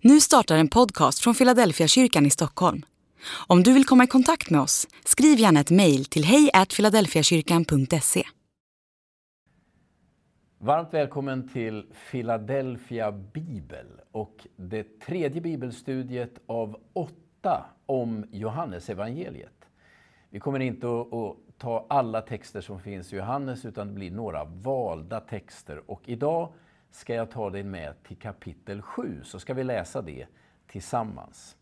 Nu startar en podcast från Philadelphia kyrkan i Stockholm. Om du vill komma i kontakt med oss, skriv gärna ett mejl till hejfiladelfiakyrkan.se. Varmt välkommen till Philadelphia Bibel och det tredje bibelstudiet av åtta om Johannesevangeliet. Vi kommer inte att, ta alla texter som finns i Johannes utan det blir några valda texter. Och idag ska jag ta dig med till kapitel 7, så ska vi läsa det tillsammans.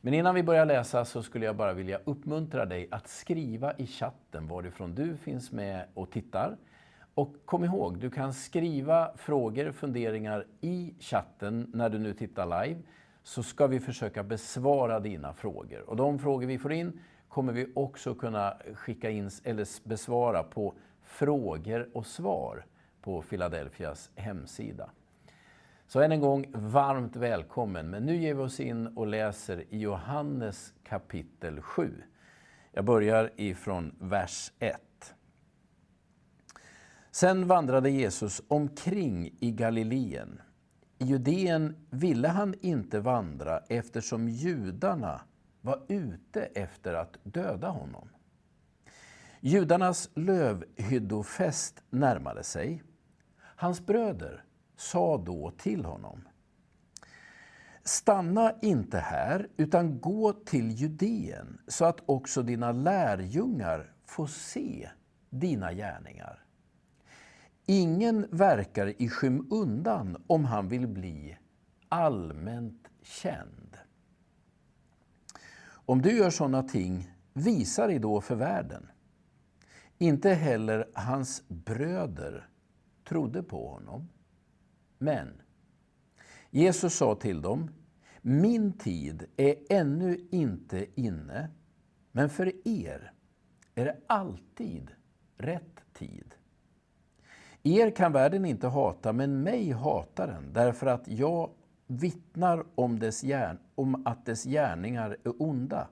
Men innan vi börjar läsa så skulle jag bara vilja uppmuntra dig att skriva i chatten varifrån du finns med och tittar. Och kom ihåg, du kan skriva frågor, funderingar i chatten när du nu tittar live, så ska vi försöka besvara dina frågor. Och de frågor vi får in kommer vi också kunna skicka in eller besvara på frågor och svar på Philadelphias hemsida. Så än en gång, varmt välkommen. Men nu ger vi oss in och läser i Johannes kapitel 7. Jag börjar ifrån vers 1. Sen vandrade Jesus omkring i Galileen. I Judeen ville han inte vandra eftersom judarna var ute efter att döda honom. Judarnas lövhyddofest närmade sig. Hans bröder sa då till honom Stanna inte här, utan gå till Judeen så att också dina lärjungar får se dina gärningar. Ingen verkar i skymundan om han vill bli allmänt känd. Om du gör sådana ting, visa dig då för världen. Inte heller hans bröder trodde på honom. Men Jesus sa till dem, min tid är ännu inte inne, men för er är det alltid rätt tid. Er kan världen inte hata, men mig hatar den, därför att jag vittnar om, dess gärn, om att dess gärningar är onda.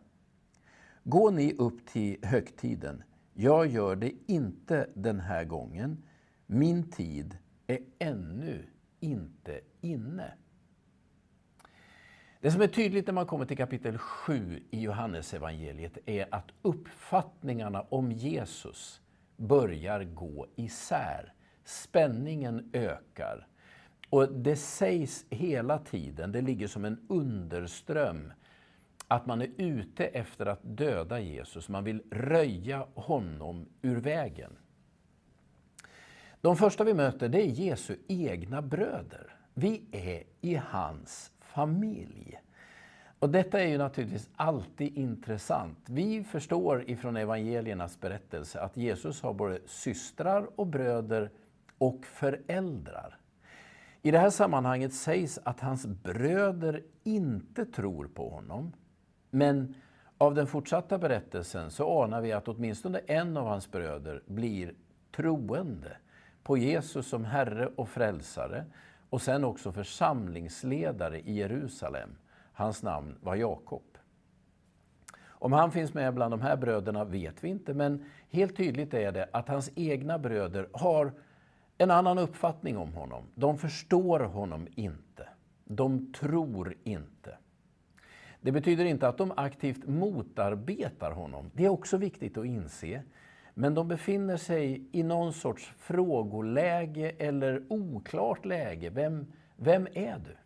Gå ni upp till högtiden. Jag gör det inte den här gången. Min tid är ännu inte inne. Det som är tydligt när man kommer till kapitel 7 i Johannesevangeliet är att uppfattningarna om Jesus börjar gå isär. Spänningen ökar. Och det sägs hela tiden, det ligger som en underström, att man är ute efter att döda Jesus. Man vill röja honom ur vägen. De första vi möter det är Jesu egna bröder. Vi är i hans familj. Och Detta är ju naturligtvis alltid intressant. Vi förstår ifrån evangeliernas berättelse att Jesus har både systrar och bröder och föräldrar. I det här sammanhanget sägs att hans bröder inte tror på honom. Men av den fortsatta berättelsen så anar vi att åtminstone en av hans bröder blir troende på Jesus som Herre och Frälsare och sen också församlingsledare i Jerusalem. Hans namn var Jakob. Om han finns med bland de här bröderna vet vi inte, men helt tydligt är det att hans egna bröder har en annan uppfattning om honom. De förstår honom inte. De tror inte. Det betyder inte att de aktivt motarbetar honom. Det är också viktigt att inse. Men de befinner sig i någon sorts frågoläge eller oklart läge. Vem, vem är du?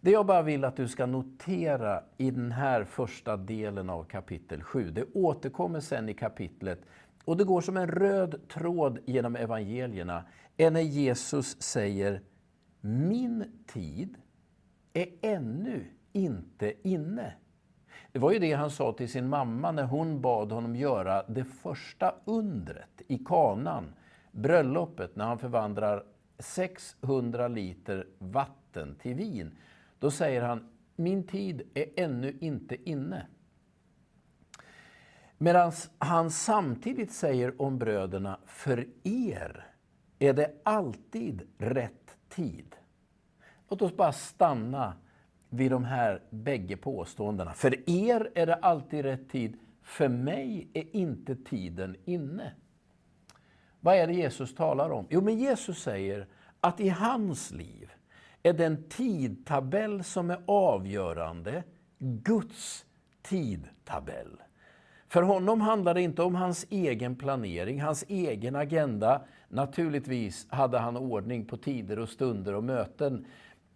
Det jag bara vill att du ska notera i den här första delen av kapitel 7, det återkommer sen i kapitlet och det går som en röd tråd genom evangelierna, är när Jesus säger Min tid är ännu inte inne. Det var ju det han sa till sin mamma när hon bad honom göra det första undret i kanan, bröllopet, när han förvandlar 600 liter vatten till vin. Då säger han, min tid är ännu inte inne. Medan han samtidigt säger om bröderna, för er är det alltid rätt tid. Låt oss bara stanna vid de här bägge påståendena. För er är det alltid rätt tid, för mig är inte tiden inne. Vad är det Jesus talar om? Jo, men Jesus säger att i hans liv är den tidtabell som är avgörande Guds tidtabell. För honom handlar det inte om hans egen planering, hans egen agenda. Naturligtvis hade han ordning på tider och stunder och möten.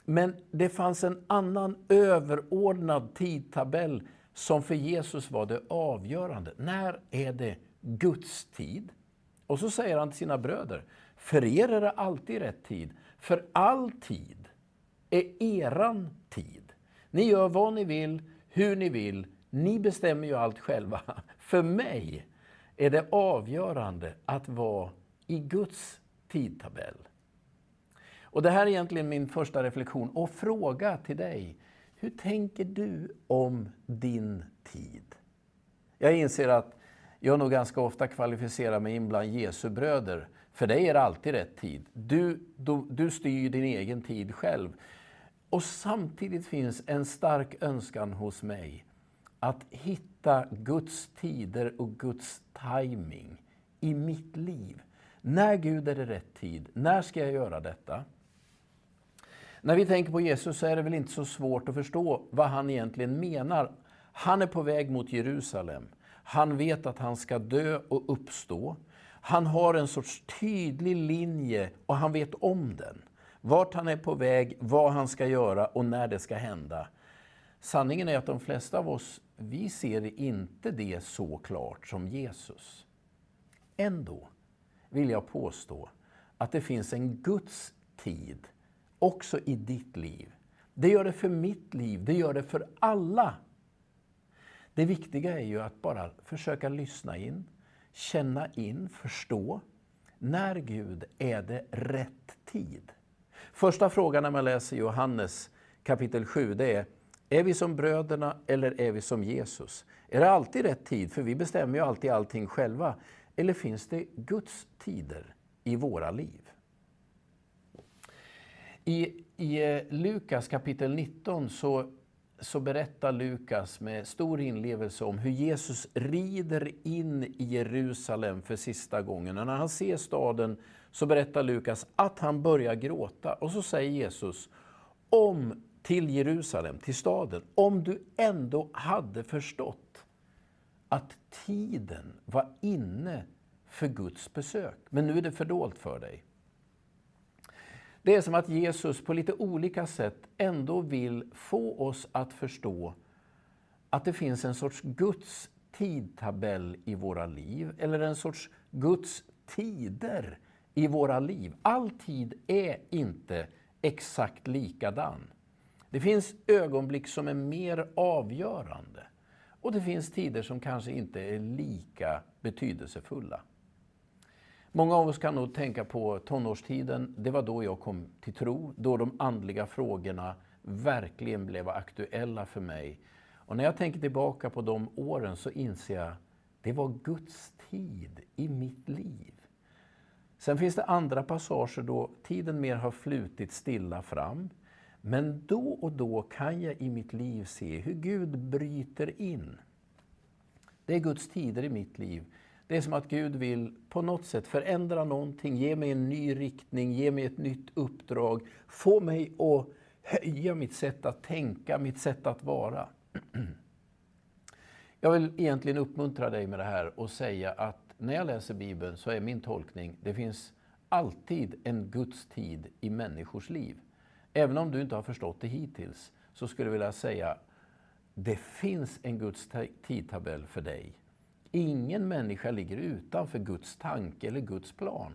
Men det fanns en annan överordnad tidtabell som för Jesus var det avgörande. När är det Guds tid? Och så säger han till sina bröder, för er är det alltid rätt tid, för all tid är eran tid. Ni gör vad ni vill, hur ni vill, ni bestämmer ju allt själva. För mig är det avgörande att vara i Guds tidtabell. Och Det här är egentligen min första reflektion och fråga till dig. Hur tänker du om din tid? Jag inser att jag nog ganska ofta kvalificerar mig in bland Jesu bröder. För dig är det alltid rätt tid. Du, du, du styr din egen tid själv. Och samtidigt finns en stark önskan hos mig att hitta Guds tider och Guds timing i mitt liv. När Gud är det rätt tid? När ska jag göra detta? När vi tänker på Jesus så är det väl inte så svårt att förstå vad han egentligen menar. Han är på väg mot Jerusalem. Han vet att han ska dö och uppstå. Han har en sorts tydlig linje och han vet om den. Vart han är på väg, vad han ska göra och när det ska hända. Sanningen är att de flesta av oss, vi ser inte det så klart som Jesus. Ändå vill jag påstå att det finns en Guds tid också i ditt liv. Det gör det för mitt liv, det gör det för alla. Det viktiga är ju att bara försöka lyssna in, känna in, förstå. När Gud är det rätt tid? Första frågan när man läser Johannes kapitel 7, det är är vi som bröderna eller är vi som Jesus? Är det alltid rätt tid? För vi bestämmer ju alltid allting själva. Eller finns det Guds tider i våra liv? I, i eh, Lukas kapitel 19 så, så berättar Lukas med stor inlevelse om hur Jesus rider in i Jerusalem för sista gången. Och när han ser staden så berättar Lukas att han börjar gråta. Och så säger Jesus, om till Jerusalem, till staden, om du ändå hade förstått att tiden var inne för Guds besök. Men nu är det fördolt för dig. Det är som att Jesus på lite olika sätt ändå vill få oss att förstå att det finns en sorts Guds tidtabell i våra liv, eller en sorts Guds tider i våra liv. All tid är inte exakt likadan. Det finns ögonblick som är mer avgörande och det finns tider som kanske inte är lika betydelsefulla. Många av oss kan nog tänka på tonårstiden. Det var då jag kom till tro, då de andliga frågorna verkligen blev aktuella för mig. Och när jag tänker tillbaka på de åren så inser jag det var Guds tid i mitt liv. Sen finns det andra passager då tiden mer har flutit stilla fram. Men då och då kan jag i mitt liv se hur Gud bryter in. Det är Guds tider i mitt liv. Det är som att Gud vill på något sätt förändra någonting, ge mig en ny riktning, ge mig ett nytt uppdrag, få mig att höja mitt sätt att tänka, mitt sätt att vara. Jag vill egentligen uppmuntra dig med det här och säga att när jag läser Bibeln så är min tolkning, det finns alltid en Guds tid i människors liv. Även om du inte har förstått det hittills, så skulle jag vilja säga det finns en Guds tidtabell för dig. Ingen människa ligger utanför Guds tanke eller Guds plan.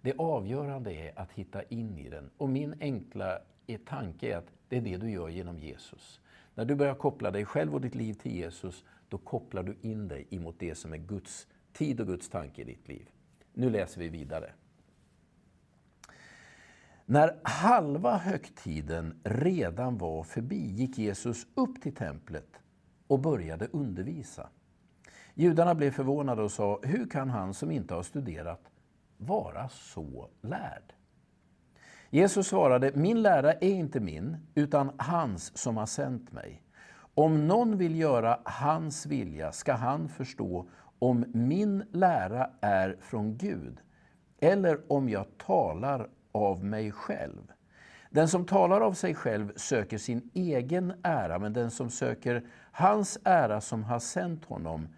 Det avgörande är att hitta in i den. Och min enkla eh, tanke är att det är det du gör genom Jesus. När du börjar koppla dig själv och ditt liv till Jesus, då kopplar du in dig emot det som är Guds tid och Guds tanke i ditt liv. Nu läser vi vidare. När halva högtiden redan var förbi gick Jesus upp till templet och började undervisa. Judarna blev förvånade och sa, hur kan han som inte har studerat vara så lärd? Jesus svarade, min lära är inte min, utan hans som har sänt mig. Om någon vill göra hans vilja ska han förstå om min lära är från Gud eller om jag talar av mig själv. Den som talar av sig själv söker sin egen ära, men den som söker hans ära som har sänt honom,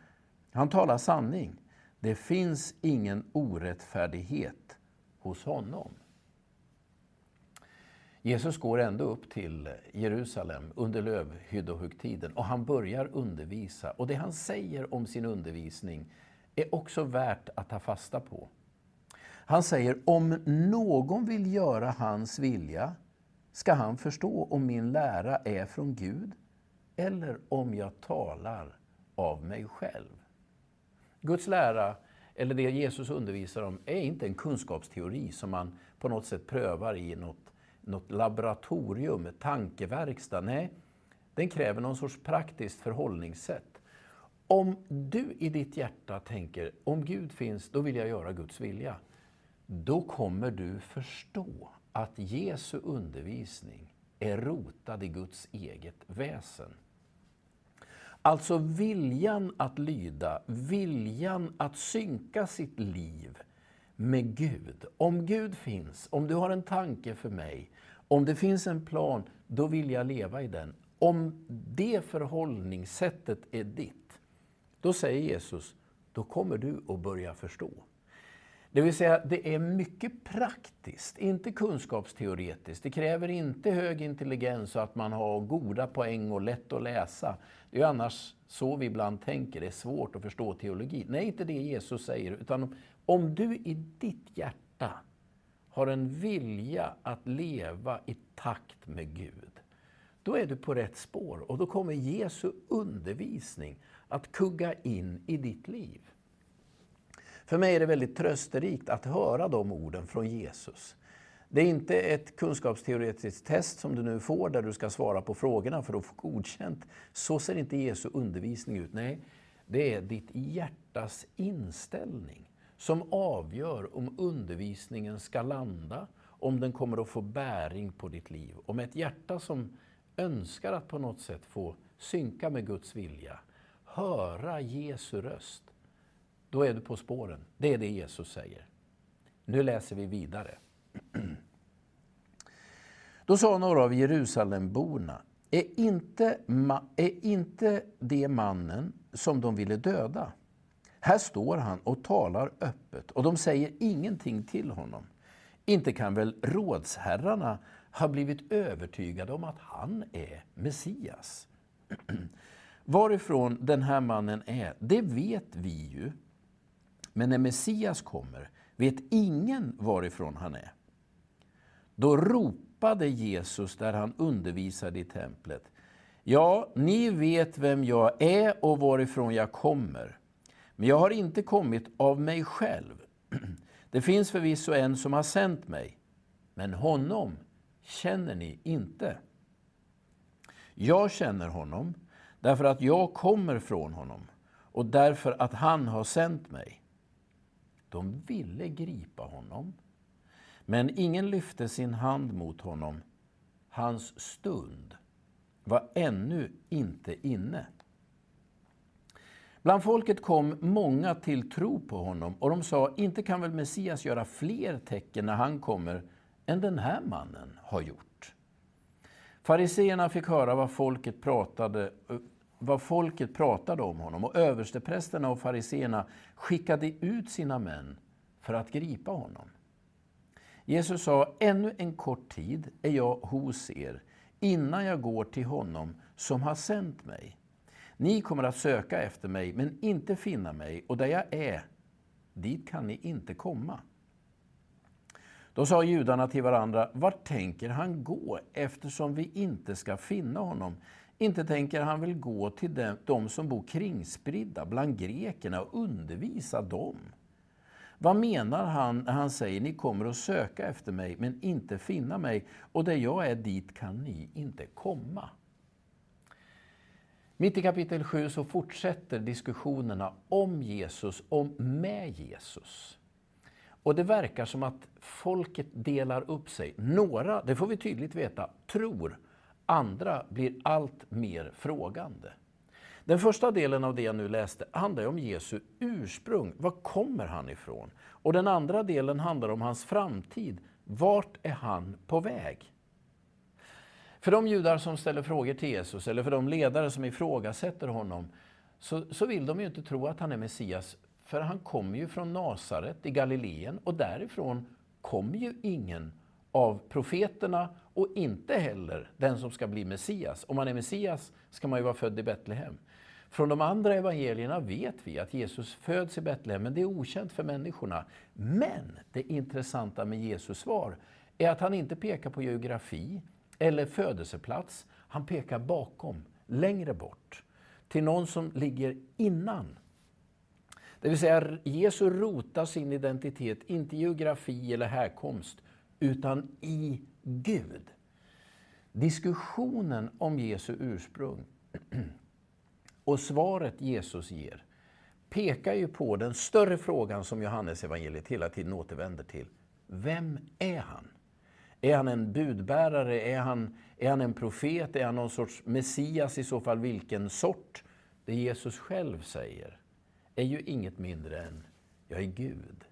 han talar sanning. Det finns ingen orättfärdighet hos honom. Jesus går ändå upp till Jerusalem under lövhyddohögtiden och han börjar undervisa. Och det han säger om sin undervisning är också värt att ta fasta på. Han säger, om någon vill göra hans vilja ska han förstå om min lära är från Gud eller om jag talar av mig själv. Guds lära, eller det Jesus undervisar om, är inte en kunskapsteori som man på något sätt prövar i något, något laboratorium, tankeverkstad. Nej, den kräver någon sorts praktiskt förhållningssätt. Om du i ditt hjärta tänker, om Gud finns, då vill jag göra Guds vilja. Då kommer du förstå att Jesu undervisning är rotad i Guds eget väsen. Alltså viljan att lyda, viljan att synka sitt liv med Gud. Om Gud finns, om du har en tanke för mig, om det finns en plan, då vill jag leva i den. Om det förhållningssättet är ditt, då säger Jesus, då kommer du att börja förstå. Det vill säga, det är mycket praktiskt, inte kunskapsteoretiskt. Det kräver inte hög intelligens och att man har goda poäng och lätt att läsa. Det är annars så vi ibland tänker, det är svårt att förstå teologi. Nej, inte det Jesus säger, utan om du i ditt hjärta har en vilja att leva i takt med Gud, då är du på rätt spår och då kommer Jesu undervisning att kugga in i ditt liv. För mig är det väldigt trösterikt att höra de orden från Jesus. Det är inte ett kunskapsteoretiskt test som du nu får där du ska svara på frågorna för att få godkänt. Så ser inte Jesu undervisning ut. Nej, det är ditt hjärtas inställning som avgör om undervisningen ska landa, om den kommer att få bäring på ditt liv. Om ett hjärta som önskar att på något sätt få synka med Guds vilja, höra Jesu röst, då är du på spåren. Det är det Jesus säger. Nu läser vi vidare. Då sa några av Jerusalemborna, är inte, är inte det mannen som de ville döda? Här står han och talar öppet och de säger ingenting till honom. Inte kan väl rådsherrarna ha blivit övertygade om att han är Messias? Varifrån den här mannen är, det vet vi ju. Men när Messias kommer vet ingen varifrån han är. Då ropade Jesus där han undervisade i templet. Ja, ni vet vem jag är och varifrån jag kommer. Men jag har inte kommit av mig själv. Det finns förvisso en som har sänt mig, men honom känner ni inte. Jag känner honom därför att jag kommer från honom och därför att han har sänt mig. De ville gripa honom, men ingen lyfte sin hand mot honom. Hans stund var ännu inte inne. Bland folket kom många till tro på honom och de sa, inte kan väl Messias göra fler tecken när han kommer än den här mannen har gjort. Fariseerna fick höra vad folket pratade vad folket pratade om honom och översteprästerna och fariseerna skickade ut sina män för att gripa honom. Jesus sa, ännu en kort tid är jag hos er innan jag går till honom som har sänt mig. Ni kommer att söka efter mig men inte finna mig och där jag är, dit kan ni inte komma. Då sa judarna till varandra, vart tänker han gå eftersom vi inte ska finna honom? Inte tänker han väl gå till dem, de som bor kringspridda bland grekerna och undervisa dem? Vad menar han när han säger ni kommer att söka efter mig men inte finna mig och där jag är dit kan ni inte komma? Mitt i kapitel 7 så fortsätter diskussionerna om Jesus om med Jesus. Och det verkar som att folket delar upp sig. Några, det får vi tydligt veta, tror Andra blir allt mer frågande. Den första delen av det jag nu läste handlar om Jesu ursprung. Var kommer han ifrån? Och den andra delen handlar om hans framtid. Vart är han på väg? För de judar som ställer frågor till Jesus, eller för de ledare som ifrågasätter honom, så, så vill de ju inte tro att han är Messias, för han kommer ju från Nasaret i Galileen och därifrån kommer ju ingen av profeterna och inte heller den som ska bli Messias. Om man är Messias ska man ju vara född i Betlehem. Från de andra evangelierna vet vi att Jesus föds i Betlehem, men det är okänt för människorna. Men det intressanta med Jesus svar är att han inte pekar på geografi eller födelseplats. Han pekar bakom, längre bort, till någon som ligger innan. Det vill säga, Jesus rotar sin identitet, inte geografi eller härkomst, utan i Gud. Diskussionen om Jesu ursprung och svaret Jesus ger pekar ju på den större frågan som Johannes evangeliet hela tiden återvänder till. Vem är han? Är han en budbärare? Är han, är han en profet? Är han någon sorts Messias? I så fall vilken sort? Det Jesus själv säger är ju inget mindre än jag är Gud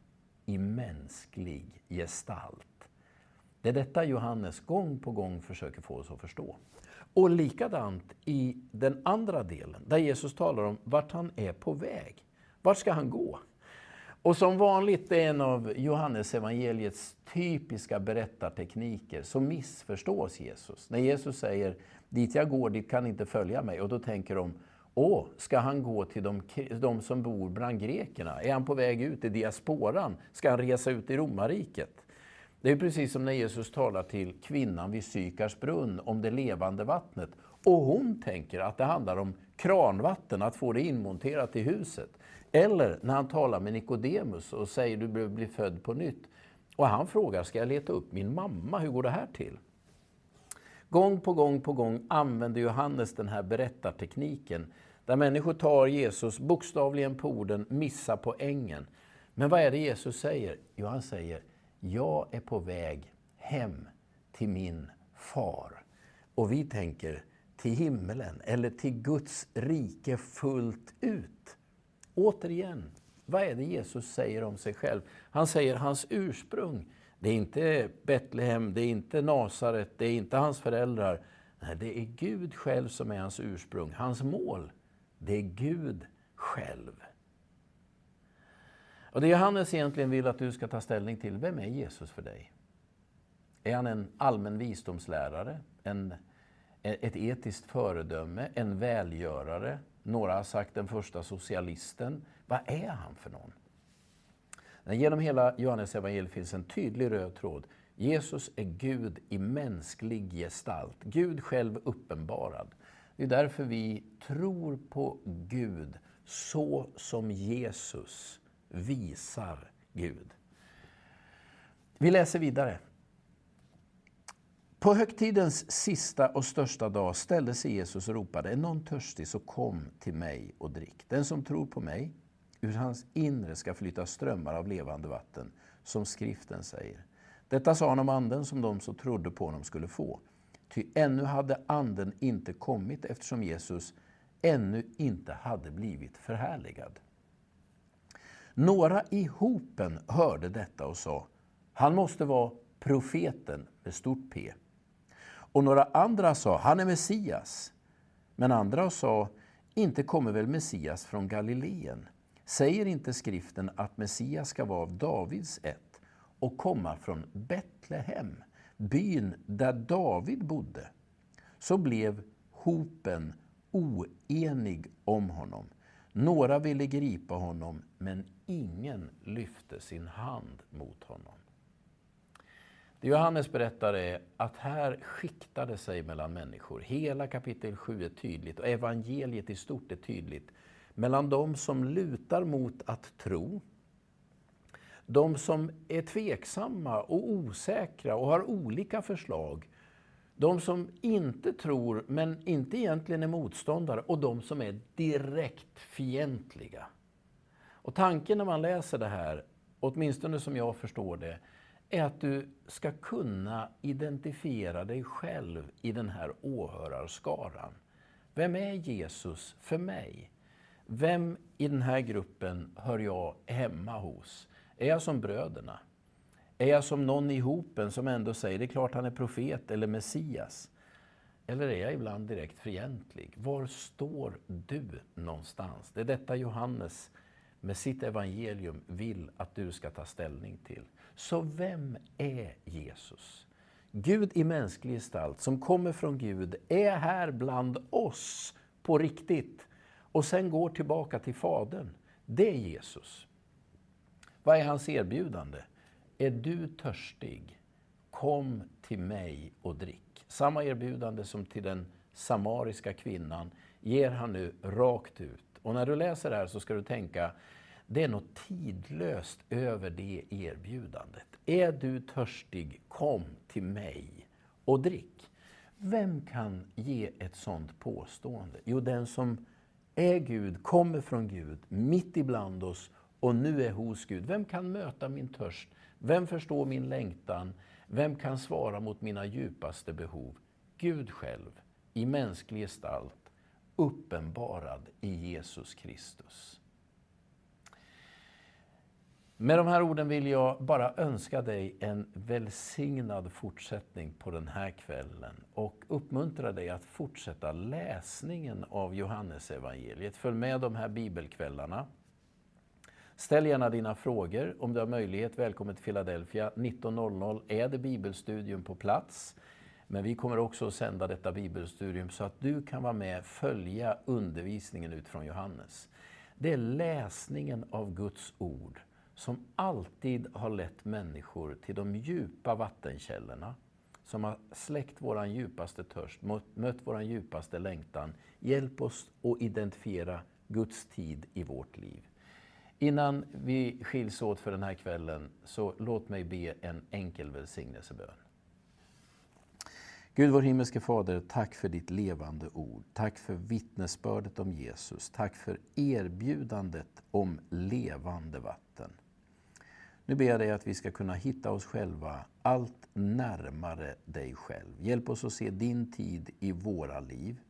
i mänsklig gestalt. Det är detta Johannes gång på gång försöker få oss att förstå. Och likadant i den andra delen, där Jesus talar om vart han är på väg. Vart ska han gå? Och som vanligt är en av Johannes evangeliets typiska berättartekniker så missförstås Jesus. När Jesus säger dit jag går, dit kan inte följa mig. Och då tänker de, åh, ska han gå till de, de som bor bland grekerna? Är han på väg ut i diasporan? Ska han resa ut i romarriket? Det är precis som när Jesus talar till kvinnan vid Sykars brunn om det levande vattnet. Och hon tänker att det handlar om kranvatten, att få det inmonterat i huset. Eller när han talar med Nikodemus och säger du behöver bli född på nytt. Och han frågar, ska jag leta upp min mamma? Hur går det här till? Gång på gång på gång använder Johannes den här berättartekniken där människor tar Jesus bokstavligen på orden, missar poängen. Men vad är det Jesus säger? Jo, han säger jag är på väg hem till min far. Och vi tänker till himmelen eller till Guds rike fullt ut. Återigen, vad är det Jesus säger om sig själv? Han säger hans ursprung. Det är inte Betlehem, det är inte Nasaret, det är inte hans föräldrar. Nej, det är Gud själv som är hans ursprung. Hans mål, det är Gud själv. Och det Johannes egentligen vill att du ska ta ställning till, vem är Jesus för dig? Är han en allmän visdomslärare, en, ett etiskt föredöme, en välgörare? Några har sagt den första socialisten. Vad är han för någon? Genom hela Johannes evangeliet finns en tydlig röd tråd. Jesus är Gud i mänsklig gestalt, Gud själv uppenbarad. Det är därför vi tror på Gud så som Jesus visar Gud. Vi läser vidare. På högtidens sista och största dag ställde sig Jesus och ropade, är någon törstig så kom till mig och drick. Den som tror på mig, ur hans inre ska flyta strömmar av levande vatten, som skriften säger. Detta sa han om anden som de som trodde på honom skulle få. Ty ännu hade anden inte kommit eftersom Jesus ännu inte hade blivit förhärligad. Några i hopen hörde detta och sa, han måste vara profeten med stort P. Och några andra sa, han är Messias. Men andra sa, inte kommer väl Messias från Galileen? Säger inte skriften att Messias ska vara av Davids ett och komma från Betlehem, byn där David bodde? Så blev hopen oenig om honom. Några ville gripa honom, men ingen lyfte sin hand mot honom. Det Johannes berättar är att här skiktade sig mellan människor. Hela kapitel 7 är tydligt och evangeliet i stort är tydligt. Mellan de som lutar mot att tro, de som är tveksamma och osäkra och har olika förslag de som inte tror, men inte egentligen är motståndare, och de som är direkt fientliga. Och tanken när man läser det här, åtminstone som jag förstår det, är att du ska kunna identifiera dig själv i den här åhörarskaran. Vem är Jesus för mig? Vem i den här gruppen hör jag hemma hos? Är jag som bröderna? Är jag som någon i hopen som ändå säger, det är klart han är profet eller Messias. Eller är jag ibland direkt fientlig? Var står du någonstans? Det är detta Johannes med sitt evangelium vill att du ska ta ställning till. Så vem är Jesus? Gud i mänsklig gestalt, som kommer från Gud, är här bland oss på riktigt och sen går tillbaka till Fadern. Det är Jesus. Vad är hans erbjudande? Är du törstig? Kom till mig och drick. Samma erbjudande som till den samariska kvinnan ger han nu rakt ut. Och när du läser det här så ska du tänka, det är något tidlöst över det erbjudandet. Är du törstig, kom till mig och drick. Vem kan ge ett sådant påstående? Jo, den som är Gud, kommer från Gud, mitt ibland oss och nu är hos Gud. Vem kan möta min törst? Vem förstår min längtan? Vem kan svara mot mina djupaste behov? Gud själv, i mänsklig gestalt, uppenbarad i Jesus Kristus. Med de här orden vill jag bara önska dig en välsignad fortsättning på den här kvällen och uppmuntra dig att fortsätta läsningen av Johannesevangeliet. Följ med de här bibelkvällarna. Ställ gärna dina frågor. Om du har möjlighet, välkommen till Philadelphia. 19.00 är det bibelstudium på plats. Men vi kommer också att sända detta bibelstudium så att du kan vara med och följa undervisningen utifrån Johannes. Det är läsningen av Guds ord som alltid har lett människor till de djupa vattenkällorna, som har släckt vår djupaste törst, mött vår djupaste längtan. Hjälp oss att identifiera Guds tid i vårt liv. Innan vi skiljs åt för den här kvällen, så låt mig be en enkel välsignelsebön. Gud, vår himmelske Fader, tack för ditt levande ord. Tack för vittnesbördet om Jesus. Tack för erbjudandet om levande vatten. Nu ber jag dig att vi ska kunna hitta oss själva allt närmare dig själv. Hjälp oss att se din tid i våra liv.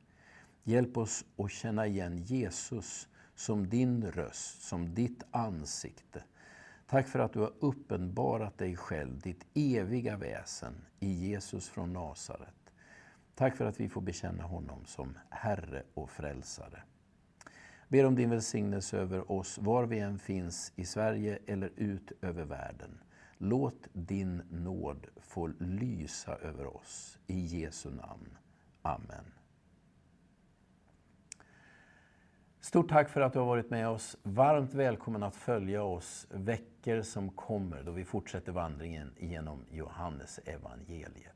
Hjälp oss att känna igen Jesus som din röst, som ditt ansikte. Tack för att du har uppenbarat dig själv, ditt eviga väsen, i Jesus från Nasaret. Tack för att vi får bekänna honom som Herre och Frälsare. Ber om din välsignelse över oss var vi än finns i Sverige eller ut över världen. Låt din nåd få lysa över oss. I Jesu namn. Amen. Stort tack för att du har varit med oss. Varmt välkommen att följa oss veckor som kommer då vi fortsätter vandringen genom Johannes evangeliet.